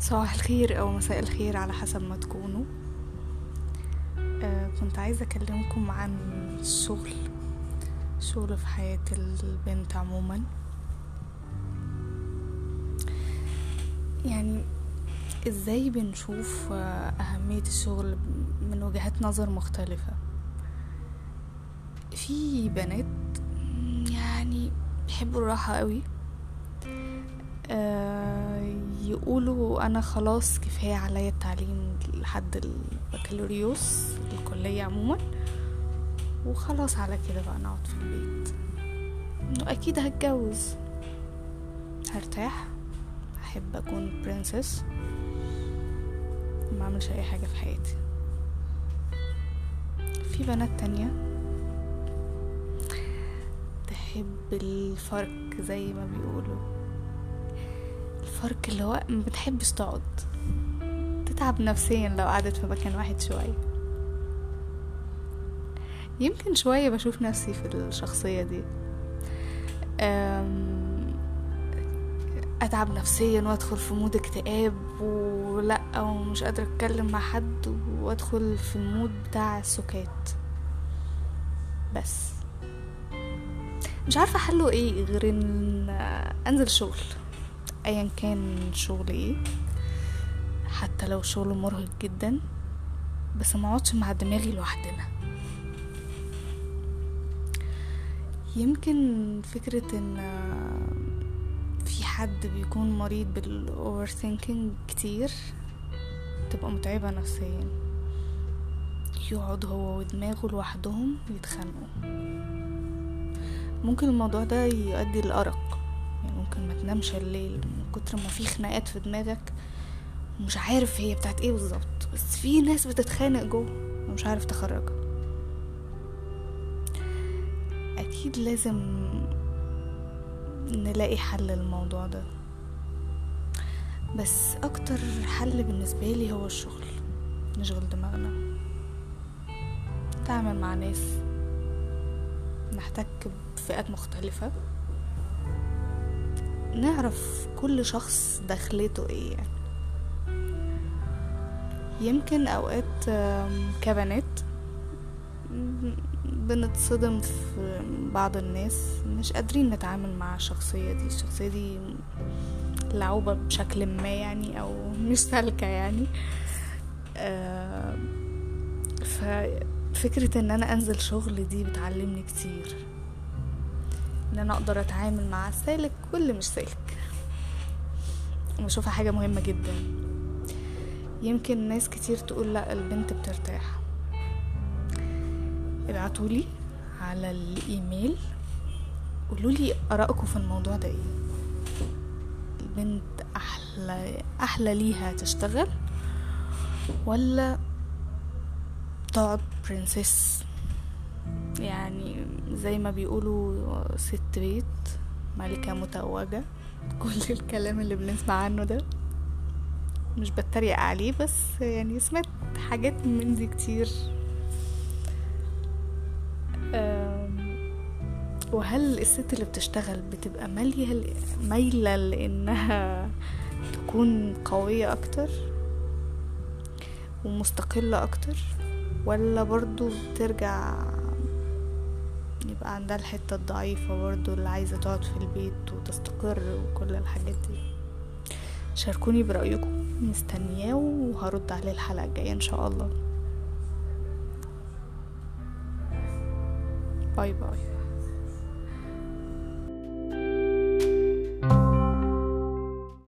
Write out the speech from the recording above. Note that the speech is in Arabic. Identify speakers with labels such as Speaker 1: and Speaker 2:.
Speaker 1: صباح الخير أو مساء الخير على حسب ما تكونوا. آه كنت عايزة أكلمكم عن الشغل الشغل في حياة البنت عموما. يعني إزاي بنشوف آه، أهمية الشغل من وجهات نظر مختلفة؟ في بنات يعني بيحبوا الراحة قوي. آه، يقولوا أنا خلاص كفاية عليا التعليم لحد البكالوريوس الكلية عموما. وخلاص على كده بقى نقعد في البيت. أكيد هتجوز. هرتاح. أحب أكون برنسس ما أعملش أي حاجة في حياتي. في بنات تانية. تحب الفرق زي ما بيقولوا. الفرق اللي هو ما بتحبش تقعد. تتعب نفسيا لو قعدت في مكان واحد شوية. يمكن شوية بشوف نفسي في الشخصية دي. أم، أتعب نفسيا وأدخل في مود اكتئاب ولا ومش قادرة أتكلم مع حد وأدخل في المود بتاع السكات. بس. مش عارفة حله إيه غير إن أنزل شغل. ايا كان شغل إيه حتى لو شغل مرهق جدا بس ما أقعدش مع دماغي لوحدنا. يمكن فكرة إن في حد بيكون مريض بال overthinking كتير تبقى متعبة نفسيا. يقعد هو ودماغه لوحدهم يتخانقوا. ممكن الموضوع ده يؤدي للأرق يعني ممكن ما تنامش الليل كتر ما في خناقات في دماغك مش عارف هي بتاعت إيه بالظبط بس في ناس بتتخانق جوه ومش عارف تخرجها. أكيد لازم نلاقي حل للموضوع ده. بس أكتر حل بالنسبة لي هو الشغل نشغل دماغنا. نتعامل مع ناس نحتك بفئات مختلفة. نعرف كل شخص دخلته إيه يعني. يمكن أوقات كبنات بنتصدم في بعض الناس مش قادرين نتعامل مع الشخصية دي. الشخصية دي لعوبة بشكل ما يعني أو مش سالكة يعني. ففكرة إن أنا أنزل شغل دي بتعلمني كتير. إن أنا أقدر أتعامل مع السالك واللي مش سالك. بشوفها حاجة مهمة جدا. يمكن ناس كتير تقول لأ البنت بترتاح. ابعتولي على الإيميل. قولولي آرائكم في الموضوع ده إيه. البنت أحلى أحلى ليها تشتغل ولا تقعد برنسس يعني زي ما بيقولوا ست بيت ملكة متوجة. كل الكلام اللي بنسمع عنه ده. مش بتريق عليه بس يعني سمعت حاجات من دي كتير. وهل الست اللي بتشتغل بتبقى مالية مايلة لإنها تكون قوية أكتر؟ ومستقلة أكتر؟ ولا برضو بترجع يبقى عندها الحتة الضعيفة برضو اللي عايزة تقعد في البيت وتستقر وكل الحاجات دي. شاركوني برأيكم مستنياه وهرد عليه الحلقة الجاية إن شاء الله. باي باي.